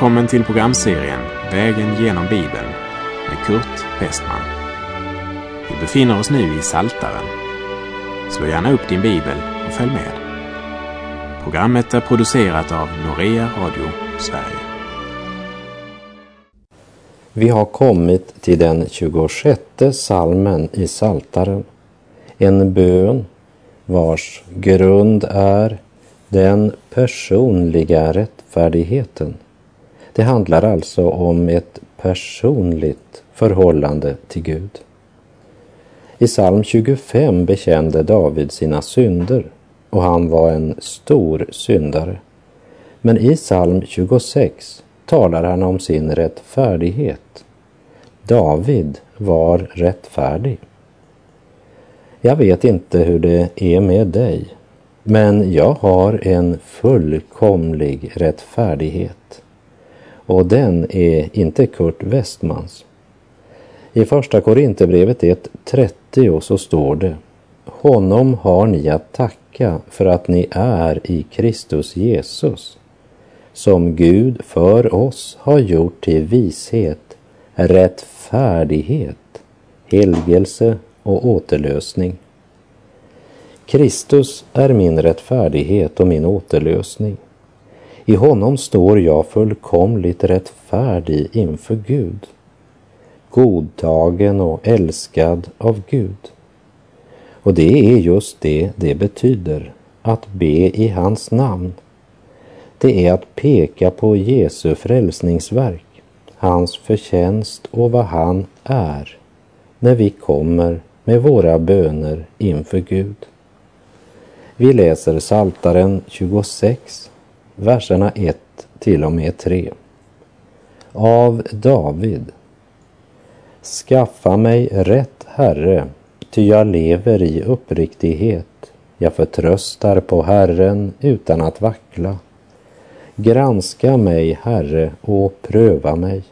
Välkommen till programserien Vägen genom Bibeln med Kurt Westman. Vi befinner oss nu i Saltaren. Slå gärna upp din bibel och följ med. Programmet är producerat av Norea Radio Sverige. Vi har kommit till den 26 salmen i Saltaren. En bön vars grund är den personliga rättfärdigheten. Det handlar alltså om ett personligt förhållande till Gud. I psalm 25 bekände David sina synder och han var en stor syndare. Men i psalm 26 talar han om sin rättfärdighet. David var rättfärdig. Jag vet inte hur det är med dig, men jag har en fullkomlig rättfärdighet. Och den är inte Kurt Westmans. I första Korinthierbrevet 1.30 så står det Honom har ni att tacka för att ni är i Kristus Jesus, som Gud för oss har gjort till vishet, rättfärdighet, helgelse och återlösning. Kristus är min rättfärdighet och min återlösning. I honom står jag fullkomligt rättfärdig inför Gud, godtagen och älskad av Gud. Och det är just det det betyder, att be i hans namn. Det är att peka på Jesu frälsningsverk, hans förtjänst och vad han är när vi kommer med våra böner inför Gud. Vi läser Saltaren 26, verserna 1 till och med 3. Av David. Skaffa mig rätt, Herre, ty jag lever i uppriktighet. Jag förtröstar på Herren utan att vackla. Granska mig, Herre, och pröva mig.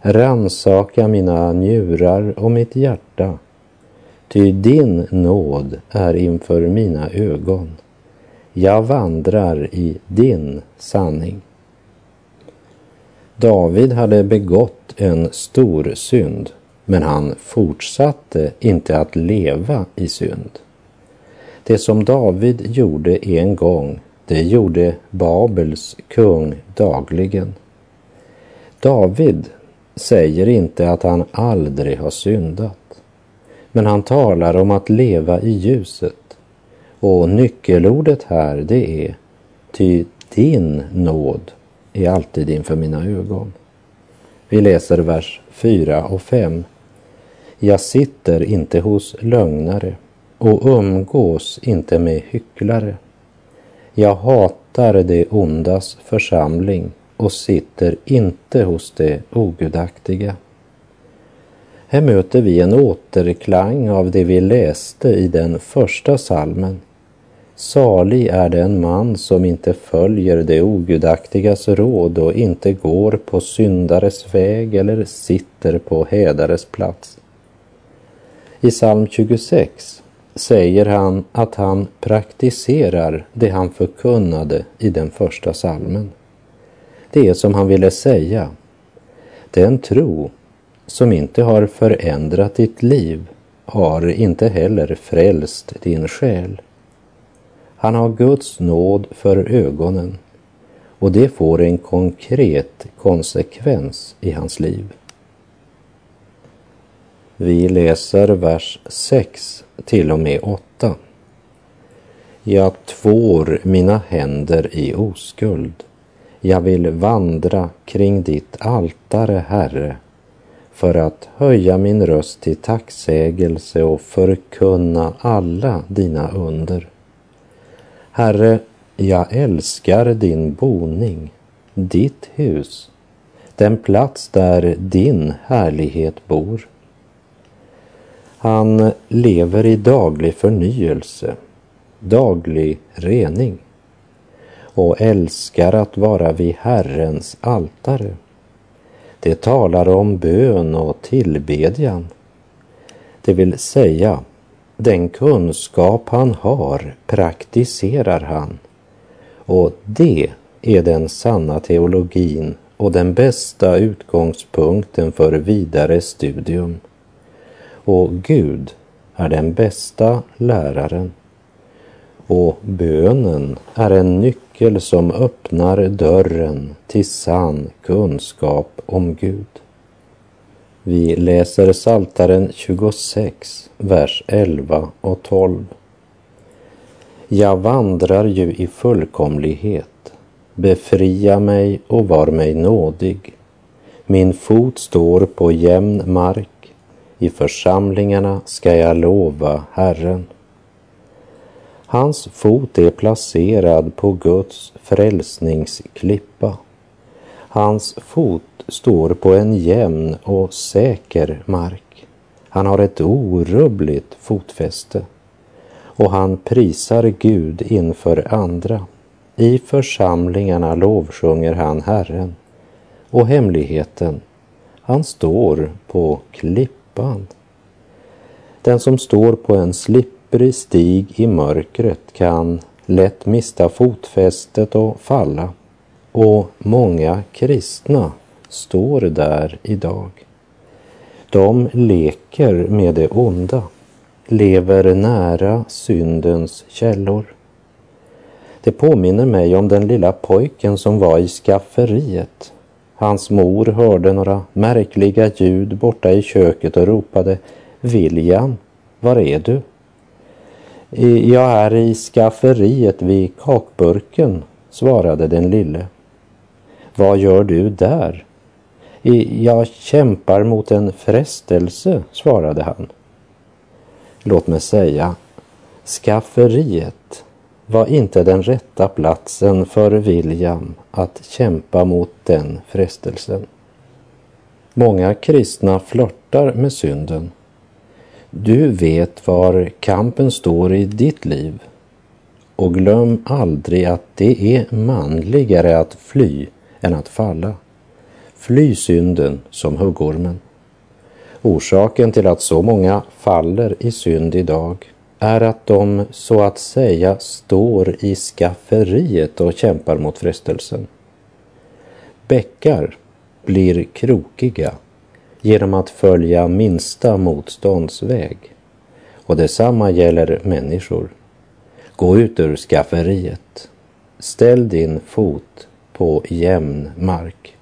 Ransaka mina njurar och mitt hjärta. Ty din nåd är inför mina ögon. Jag vandrar i din sanning. David hade begått en stor synd, men han fortsatte inte att leva i synd. Det som David gjorde en gång, det gjorde Babels kung dagligen. David säger inte att han aldrig har syndat, men han talar om att leva i ljuset. Och nyckelordet här det är ty din nåd är alltid inför mina ögon. Vi läser vers 4 och 5. Jag sitter inte hos lögnare och umgås inte med hycklare. Jag hatar det ondas församling och sitter inte hos det ogudaktiga. Här möter vi en återklang av det vi läste i den första salmen. Salig är den man som inte följer det ogudaktigas råd och inte går på syndares väg eller sitter på hädares plats. I psalm 26 säger han att han praktiserar det han förkunnade i den första salmen. Det är som han ville säga. Den tro som inte har förändrat ditt liv har inte heller frälst din själ. Han har Guds nåd för ögonen och det får en konkret konsekvens i hans liv. Vi läser vers 6 till och med 8. Jag tvår mina händer i oskuld. Jag vill vandra kring ditt altare, Herre, för att höja min röst till tacksägelse och förkunna alla dina under. Herre, jag älskar din boning, ditt hus, den plats där din härlighet bor. Han lever i daglig förnyelse, daglig rening och älskar att vara vid Herrens altare. Det talar om bön och tillbedjan. Det vill säga, den kunskap han har praktiserar han. Och det är den sanna teologin och den bästa utgångspunkten för vidare studium. Och Gud är den bästa läraren. Och bönen är en nyckel som öppnar dörren till sann kunskap om Gud. Vi läser Saltaren 26, vers 11 och 12. Jag vandrar ju i fullkomlighet. Befria mig och var mig nådig. Min fot står på jämn mark. I församlingarna ska jag lova Herren. Hans fot är placerad på Guds frälsningsklippa. Hans fot står på en jämn och säker mark. Han har ett orubbligt fotfäste och han prisar Gud inför andra. I församlingarna lovsjunger han Herren och hemligheten, han står på klippan. Den som står på en slipprig stig i mörkret kan lätt mista fotfästet och falla. Och många kristna står där idag. De leker med det onda, lever nära syndens källor. Det påminner mig om den lilla pojken som var i skafferiet. Hans mor hörde några märkliga ljud borta i köket och ropade William, var är du? Jag är i skafferiet vid kakburken, svarade den lille. Vad gör du där? Jag kämpar mot en frestelse, svarade han. Låt mig säga, skafferiet var inte den rätta platsen för William att kämpa mot den frestelsen. Många kristna flörtar med synden. Du vet var kampen står i ditt liv och glöm aldrig att det är manligare att fly än att falla. Fly synden som huggormen. Orsaken till att så många faller i synd idag är att de så att säga står i skafferiet och kämpar mot frestelsen. Bäckar blir krokiga genom att följa minsta motståndsväg. Och detsamma gäller människor. Gå ut ur skafferiet. Ställ din fot på jämn mark.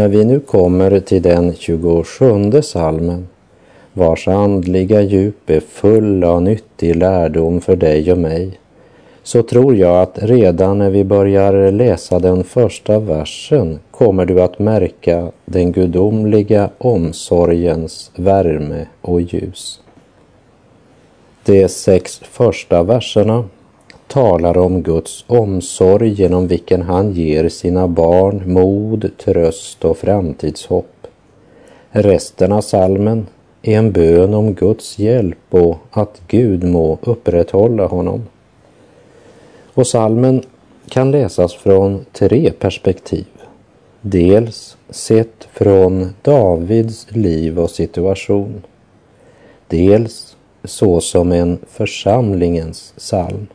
När vi nu kommer till den 27 salmen vars andliga djup är full av nyttig lärdom för dig och mig, så tror jag att redan när vi börjar läsa den första versen kommer du att märka den gudomliga omsorgens värme och ljus. De sex första verserna talar om Guds omsorg genom vilken han ger sina barn mod, tröst och framtidshopp. Resten av salmen är en bön om Guds hjälp och att Gud må upprätthålla honom. Och salmen kan läsas från tre perspektiv. Dels sett från Davids liv och situation. Dels så som en församlingens psalm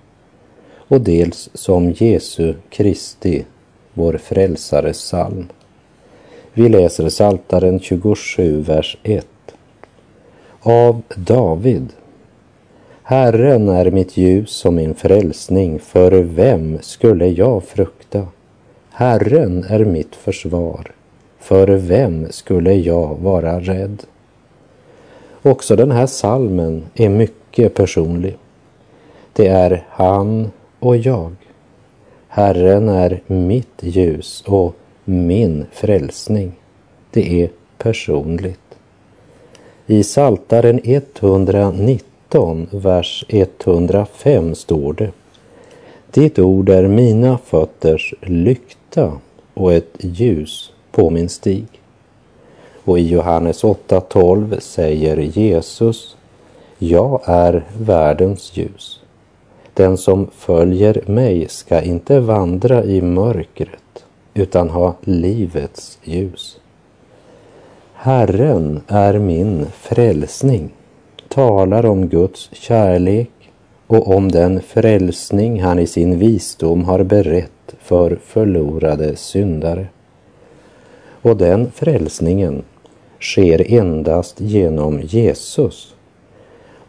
och dels som Jesu Kristi, vår frälsares psalm. Vi läser Saltaren 27, vers 1. Av David. Herren är mitt ljus och min frälsning, för vem skulle jag frukta? Herren är mitt försvar, för vem skulle jag vara rädd? Också den här salmen är mycket personlig. Det är han och jag. Herren är mitt ljus och min frälsning. Det är personligt. I Saltaren 119, vers 105 står det. Ditt ord är mina fötters lykta och ett ljus på min stig. Och i Johannes 8.12 säger Jesus, jag är världens ljus. Den som följer mig ska inte vandra i mörkret utan ha livets ljus. Herren är min frälsning, talar om Guds kärlek och om den frälsning han i sin visdom har berett för förlorade syndare. Och den frälsningen sker endast genom Jesus.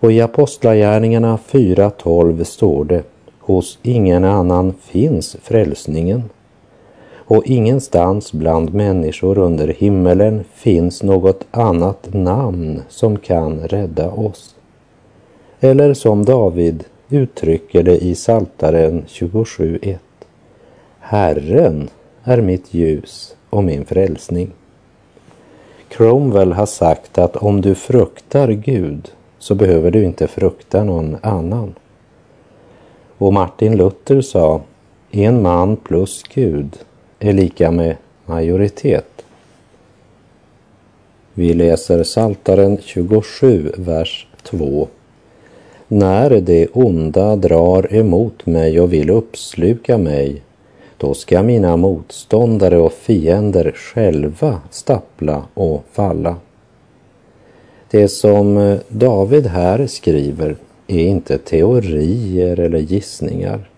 Och i Apostlagärningarna 4.12 står det, hos ingen annan finns frälsningen och ingenstans bland människor under himmelen finns något annat namn som kan rädda oss. Eller som David uttrycker det i Saltaren 27.1. Herren är mitt ljus och min frälsning. Cromwell har sagt att om du fruktar Gud så behöver du inte frukta någon annan. Och Martin Luther sa, en man plus Gud är lika med majoritet. Vi läser Saltaren 27, vers 2. När det onda drar emot mig och vill uppsluka mig, då ska mina motståndare och fiender själva stappla och falla. Det som eh, David här skriver är inte teorier eller gissningar.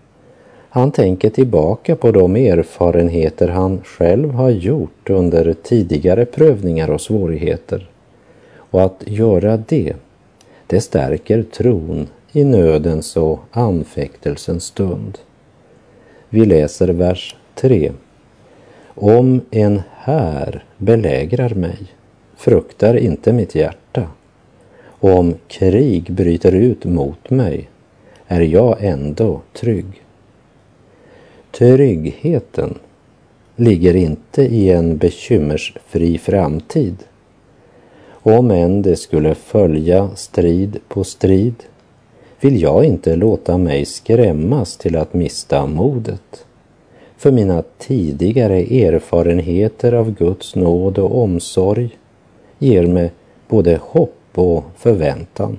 Han tänker tillbaka på de erfarenheter han själv har gjort under tidigare prövningar och svårigheter. Och att göra det, det stärker tron i nödens och anfäktelsens stund. Vi läser vers 3. Om en här belägrar mig, fruktar inte mitt hjärta. Och om krig bryter ut mot mig, är jag ändå trygg. Tryggheten ligger inte i en bekymmersfri framtid. Om än det skulle följa strid på strid vill jag inte låta mig skrämmas till att mista modet. För mina tidigare erfarenheter av Guds nåd och omsorg ger mig både hopp och förväntan.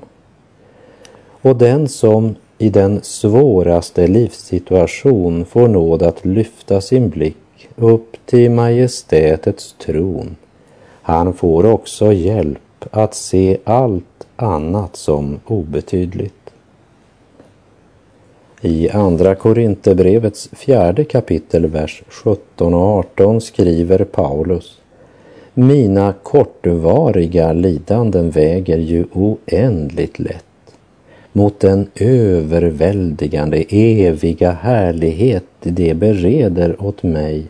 Och den som i den svåraste livssituation får nåd att lyfta sin blick upp till majestätets tron. Han får också hjälp att se allt annat som obetydligt. I Andra Korinthierbrevets fjärde kapitel, vers 17 och 18 skriver Paulus mina kortvariga lidanden väger ju oändligt lätt mot den överväldigande eviga härlighet det bereder åt mig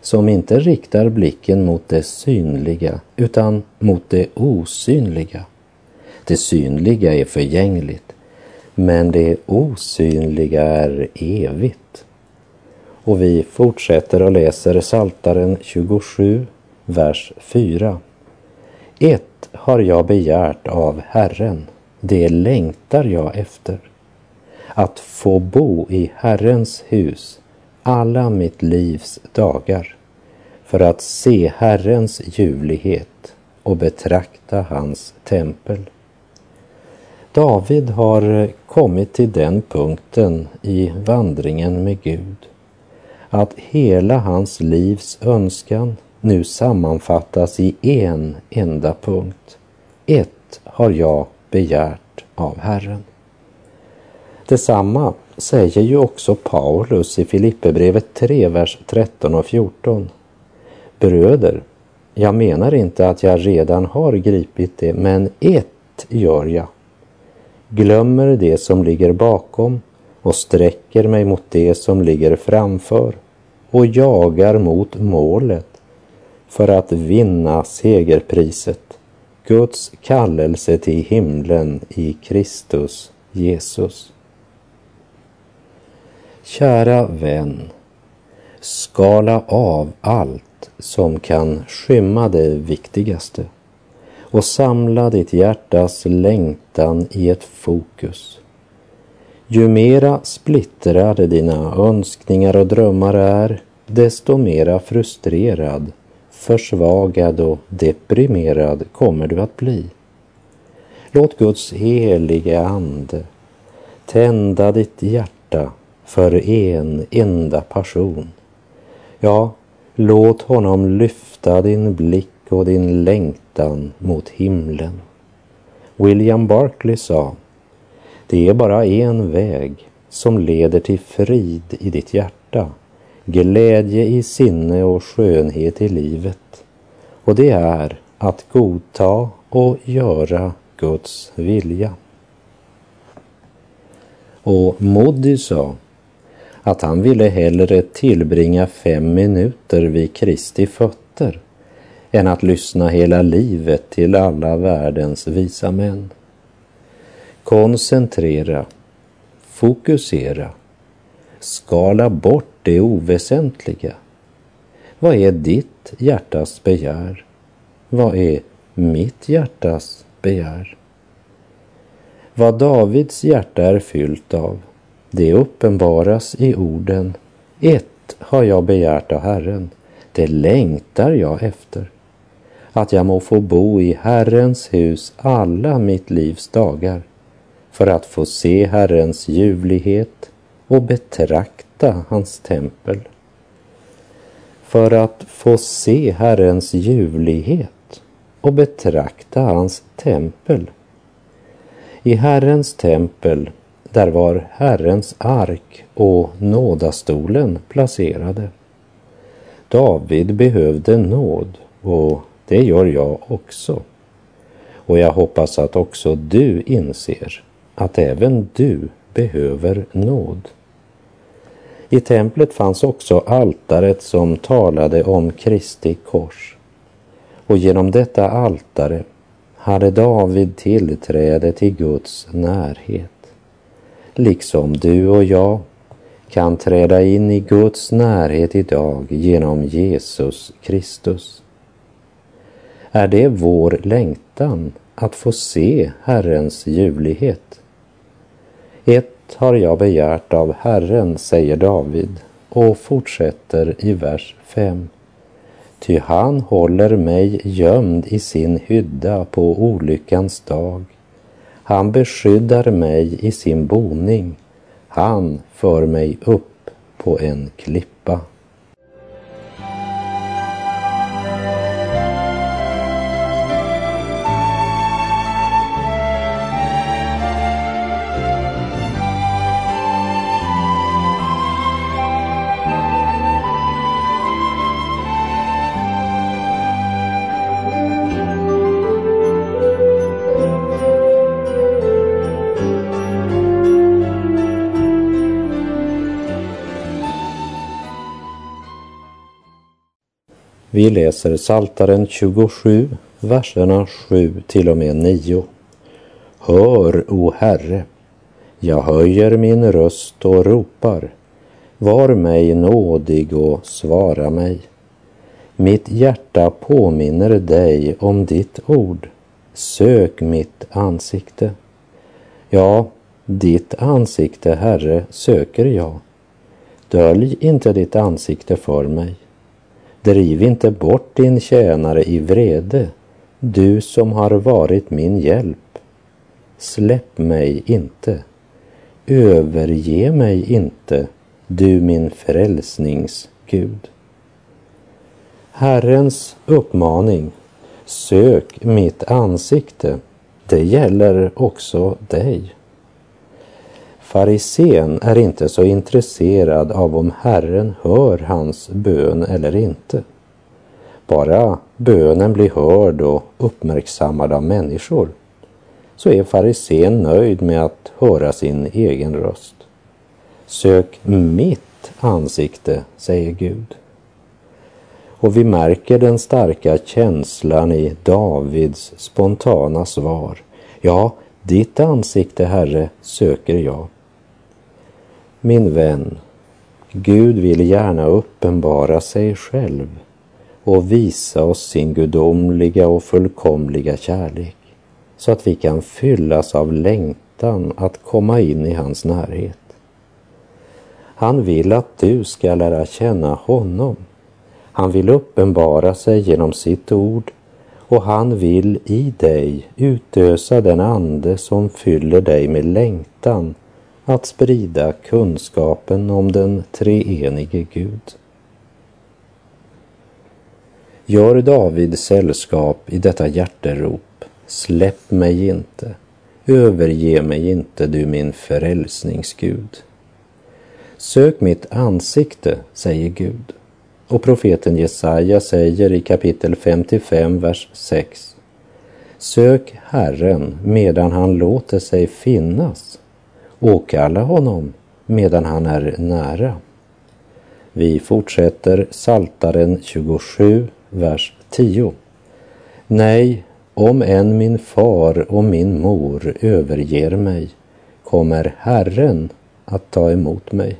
som inte riktar blicken mot det synliga utan mot det osynliga. Det synliga är förgängligt, men det osynliga är evigt. Och vi fortsätter och läser Saltaren 27, vers 4. Ett har jag begärt av Herren det längtar jag efter. Att få bo i Herrens hus alla mitt livs dagar för att se Herrens ljuvlighet och betrakta hans tempel. David har kommit till den punkten i vandringen med Gud att hela hans livs önskan nu sammanfattas i en enda punkt. Ett har jag begärt av Herren. Detsamma säger ju också Paulus i Filipperbrevet 3, vers 13 och 14. Bröder, jag menar inte att jag redan har gripit det, men ett gör jag. Glömmer det som ligger bakom och sträcker mig mot det som ligger framför och jagar mot målet för att vinna segerpriset Guds kallelse till himlen i Kristus Jesus. Kära vän, skala av allt som kan skymma det viktigaste och samla ditt hjärtas längtan i ett fokus. Ju mera splittrade dina önskningar och drömmar är, desto mera frustrerad, försvagad och deprimerad kommer du att bli. Låt Guds helige Ande tända ditt hjärta för en enda passion. Ja, låt honom lyfta din blick och din längtan mot himlen. William Barclay sa, det är bara en väg som leder till frid i ditt hjärta, glädje i sinne och skönhet i livet. Och det är att godta och göra Guds vilja. Och Modi sa att han ville hellre tillbringa fem minuter vid Kristi fötter än att lyssna hela livet till alla världens visa män. Koncentrera, fokusera, skala bort det oväsentliga. Vad är ditt hjärtas begär? Vad är mitt hjärtas begär? Vad Davids hjärta är fyllt av, det uppenbaras i orden Ett har jag begärt av Herren, det längtar jag efter. Att jag må få bo i Herrens hus alla mitt livs dagar för att få se Herrens ljuvlighet och betrakta hans tempel. För att få se Herrens ljuvlighet och betrakta hans tempel. I Herrens tempel, där var Herrens ark och nådastolen placerade. David behövde nåd och det gör jag också. Och jag hoppas att också du inser att även du behöver nåd. I templet fanns också altaret som talade om Kristi kors. Och genom detta altare hade David tillträde till Guds närhet. Liksom du och jag kan träda in i Guds närhet idag genom Jesus Kristus. Är det vår längtan att få se Herrens ljuvlighet? Ett har jag begärt av Herren, säger David och fortsätter i vers 5. Ty han håller mig gömd i sin hydda på olyckans dag. Han beskyddar mig i sin boning. Han för mig upp på en klippa. Vi läser Saltaren 27, verserna 7 till och med 9. Hör, o Herre, jag höjer min röst och ropar. Var mig nådig och svara mig. Mitt hjärta påminner dig om ditt ord. Sök mitt ansikte. Ja, ditt ansikte, Herre, söker jag. Dölj inte ditt ansikte för mig. Driv inte bort din tjänare i vrede, du som har varit min hjälp. Släpp mig inte. Överge mig inte, du min frälsnings Gud. Herrens uppmaning, sök mitt ansikte, det gäller också dig. Farisén är inte så intresserad av om Herren hör hans bön eller inte. Bara bönen blir hörd och uppmärksammad av människor så är farisén nöjd med att höra sin egen röst. Sök mitt ansikte, säger Gud. Och vi märker den starka känslan i Davids spontana svar. Ja, ditt ansikte, Herre, söker jag. Min vän, Gud vill gärna uppenbara sig själv och visa oss sin gudomliga och fullkomliga kärlek så att vi kan fyllas av längtan att komma in i hans närhet. Han vill att du ska lära känna honom. Han vill uppenbara sig genom sitt ord och han vill i dig utösa den ande som fyller dig med längtan att sprida kunskapen om den treenige Gud. Gör David sällskap i detta hjärterop. Släpp mig inte. Överge mig inte, du min frälsningsgud. Sök mitt ansikte, säger Gud. Och profeten Jesaja säger i kapitel 55, vers 6. Sök Herren medan han låter sig finnas. Åkalla honom medan han är nära. Vi fortsätter Saltaren 27, vers 10. Nej, om än min far och min mor överger mig kommer Herren att ta emot mig.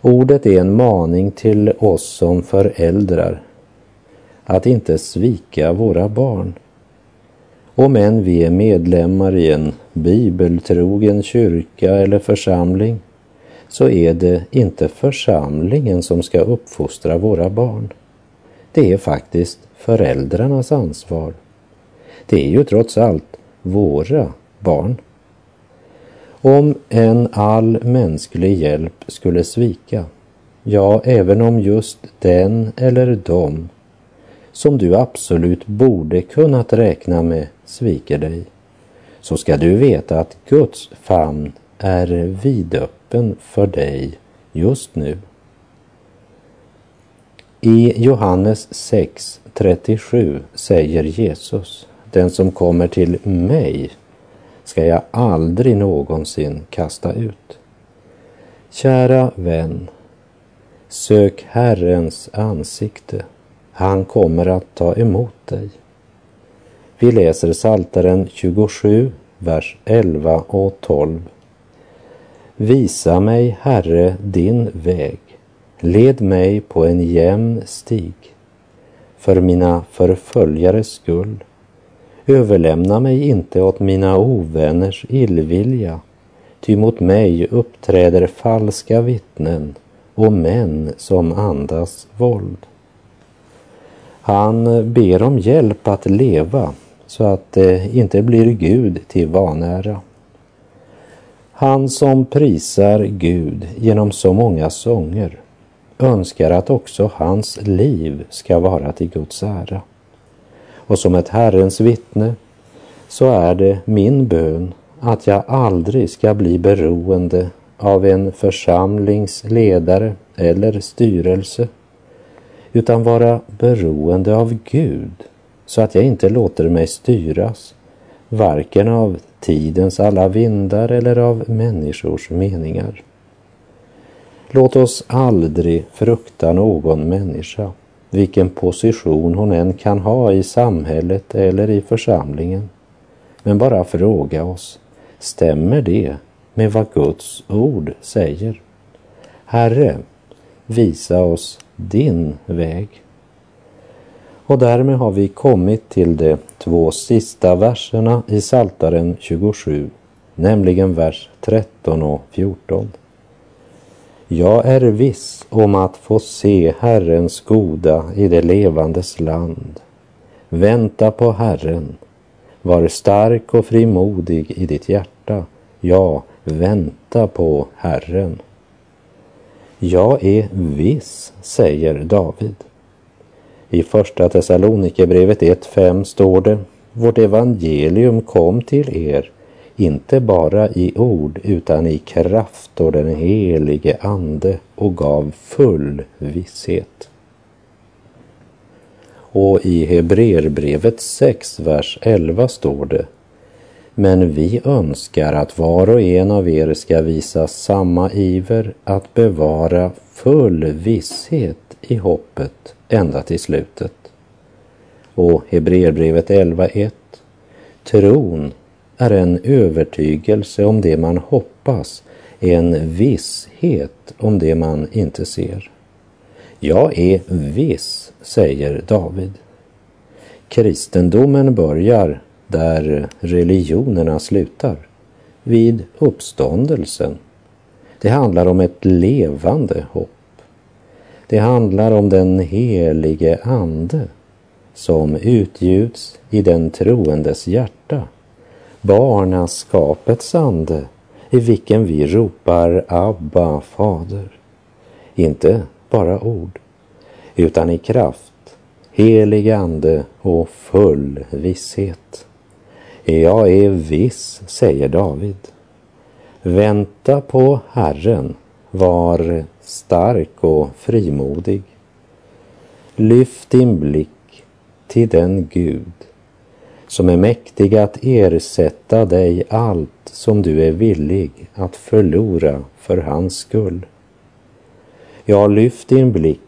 Ordet är en maning till oss som föräldrar att inte svika våra barn. Om än vi är medlemmar i en bibeltrogen kyrka eller församling så är det inte församlingen som ska uppfostra våra barn. Det är faktiskt föräldrarnas ansvar. Det är ju trots allt våra barn. Om en all mänsklig hjälp skulle svika, ja, även om just den eller de som du absolut borde kunnat räkna med sviker dig, så ska du veta att Guds famn är vidöppen för dig just nu. I Johannes 6.37 säger Jesus, den som kommer till mig ska jag aldrig någonsin kasta ut. Kära vän, sök Herrens ansikte. Han kommer att ta emot dig. Vi läser Salteren 27, vers 11 och 12. Visa mig, Herre, din väg. Led mig på en jämn stig. För mina förföljares skull Överlämna mig inte åt mina ovänners illvilja, ty mot mig uppträder falska vittnen och män som andas våld. Han ber om hjälp att leva så att det inte blir Gud till vanära. Han som prisar Gud genom så många sånger önskar att också hans liv ska vara till Guds ära och som ett Herrens vittne så är det min bön att jag aldrig ska bli beroende av en församlingsledare eller styrelse utan vara beroende av Gud så att jag inte låter mig styras varken av tidens alla vindar eller av människors meningar. Låt oss aldrig frukta någon människa vilken position hon än kan ha i samhället eller i församlingen. Men bara fråga oss, stämmer det med vad Guds ord säger? Herre, visa oss din väg. Och därmed har vi kommit till de två sista verserna i Saltaren 27, nämligen vers 13 och 14. Jag är viss om att få se Herrens goda i det levandes land. Vänta på Herren. Var stark och frimodig i ditt hjärta. Ja, vänta på Herren. Jag är viss, säger David. I Första Thessalonikerbrevet 1.5 står det Vårt evangelium kom till er inte bara i ord utan i kraft och den helige Ande och gav full visshet. Och i Hebreerbrevet 6, vers 11 står det Men vi önskar att var och en av er ska visa samma iver att bevara full visshet i hoppet ända till slutet. Och Hebreerbrevet 11.1. Tron är en övertygelse om det man hoppas, en visshet om det man inte ser. Jag är viss, säger David. Kristendomen börjar där religionerna slutar, vid uppståndelsen. Det handlar om ett levande hopp. Det handlar om den helige Ande som utgjuts i den troendes hjärta. Barnaskapets ande i vilken vi ropar Abba, Fader. Inte bara ord, utan i kraft, helig ande och full visshet. Jag är viss, säger David. Vänta på Herren, var stark och frimodig. Lyft din blick till den Gud som är mäktig att ersätta dig allt som du är villig att förlora för hans skull. Ja, lyft din blick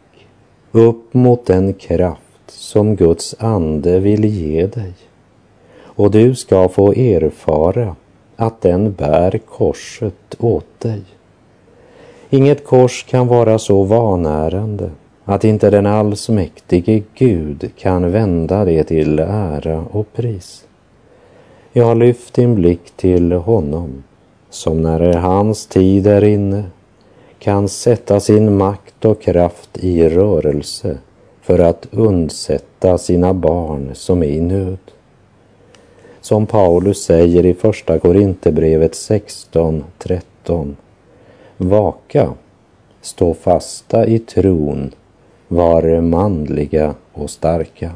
upp mot den kraft som Guds ande vill ge dig och du ska få erfara att den bär korset åt dig. Inget kors kan vara så vanärande att inte den allsmäktige Gud kan vända det till ära och pris. Jag har lyft din blick till honom som när hans tid är inne kan sätta sin makt och kraft i rörelse för att undsätta sina barn som är i nöd. Som Paulus säger i Första Korinthierbrevet 16.13. Vaka, stå fasta i tron, var manliga och starka.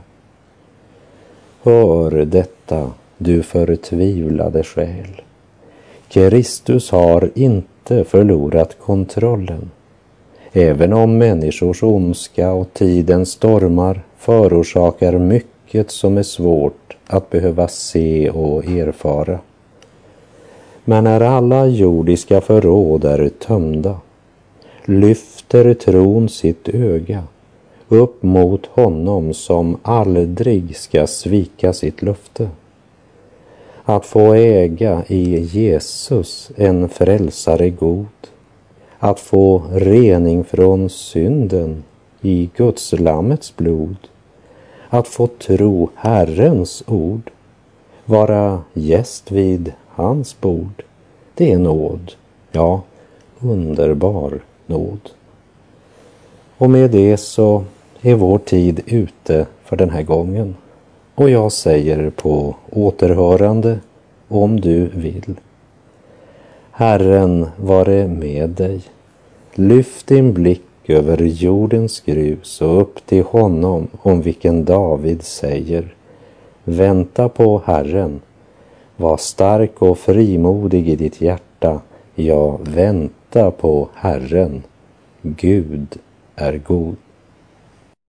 Hör detta, du förtvivlade själ. Kristus har inte förlorat kontrollen. Även om människors ondska och tidens stormar förorsakar mycket som är svårt att behöva se och erfara. Men när alla jordiska förråd är tömda lyfter tron sitt öga upp mot honom som aldrig ska svika sitt löfte. Att få äga i Jesus en frälsare god. Att få rening från synden i Guds lammets blod. Att få tro Herrens ord. Vara gäst vid hans bord. Det är nåd. Ja, underbar nåd. Och med det så är vår tid ute för den här gången. Och jag säger på återhörande om du vill. Herren vare med dig. Lyft din blick över jordens grus och upp till honom om vilken David säger Vänta på Herren. Var stark och frimodig i ditt hjärta. Ja, vänta på Herren. Gud är god.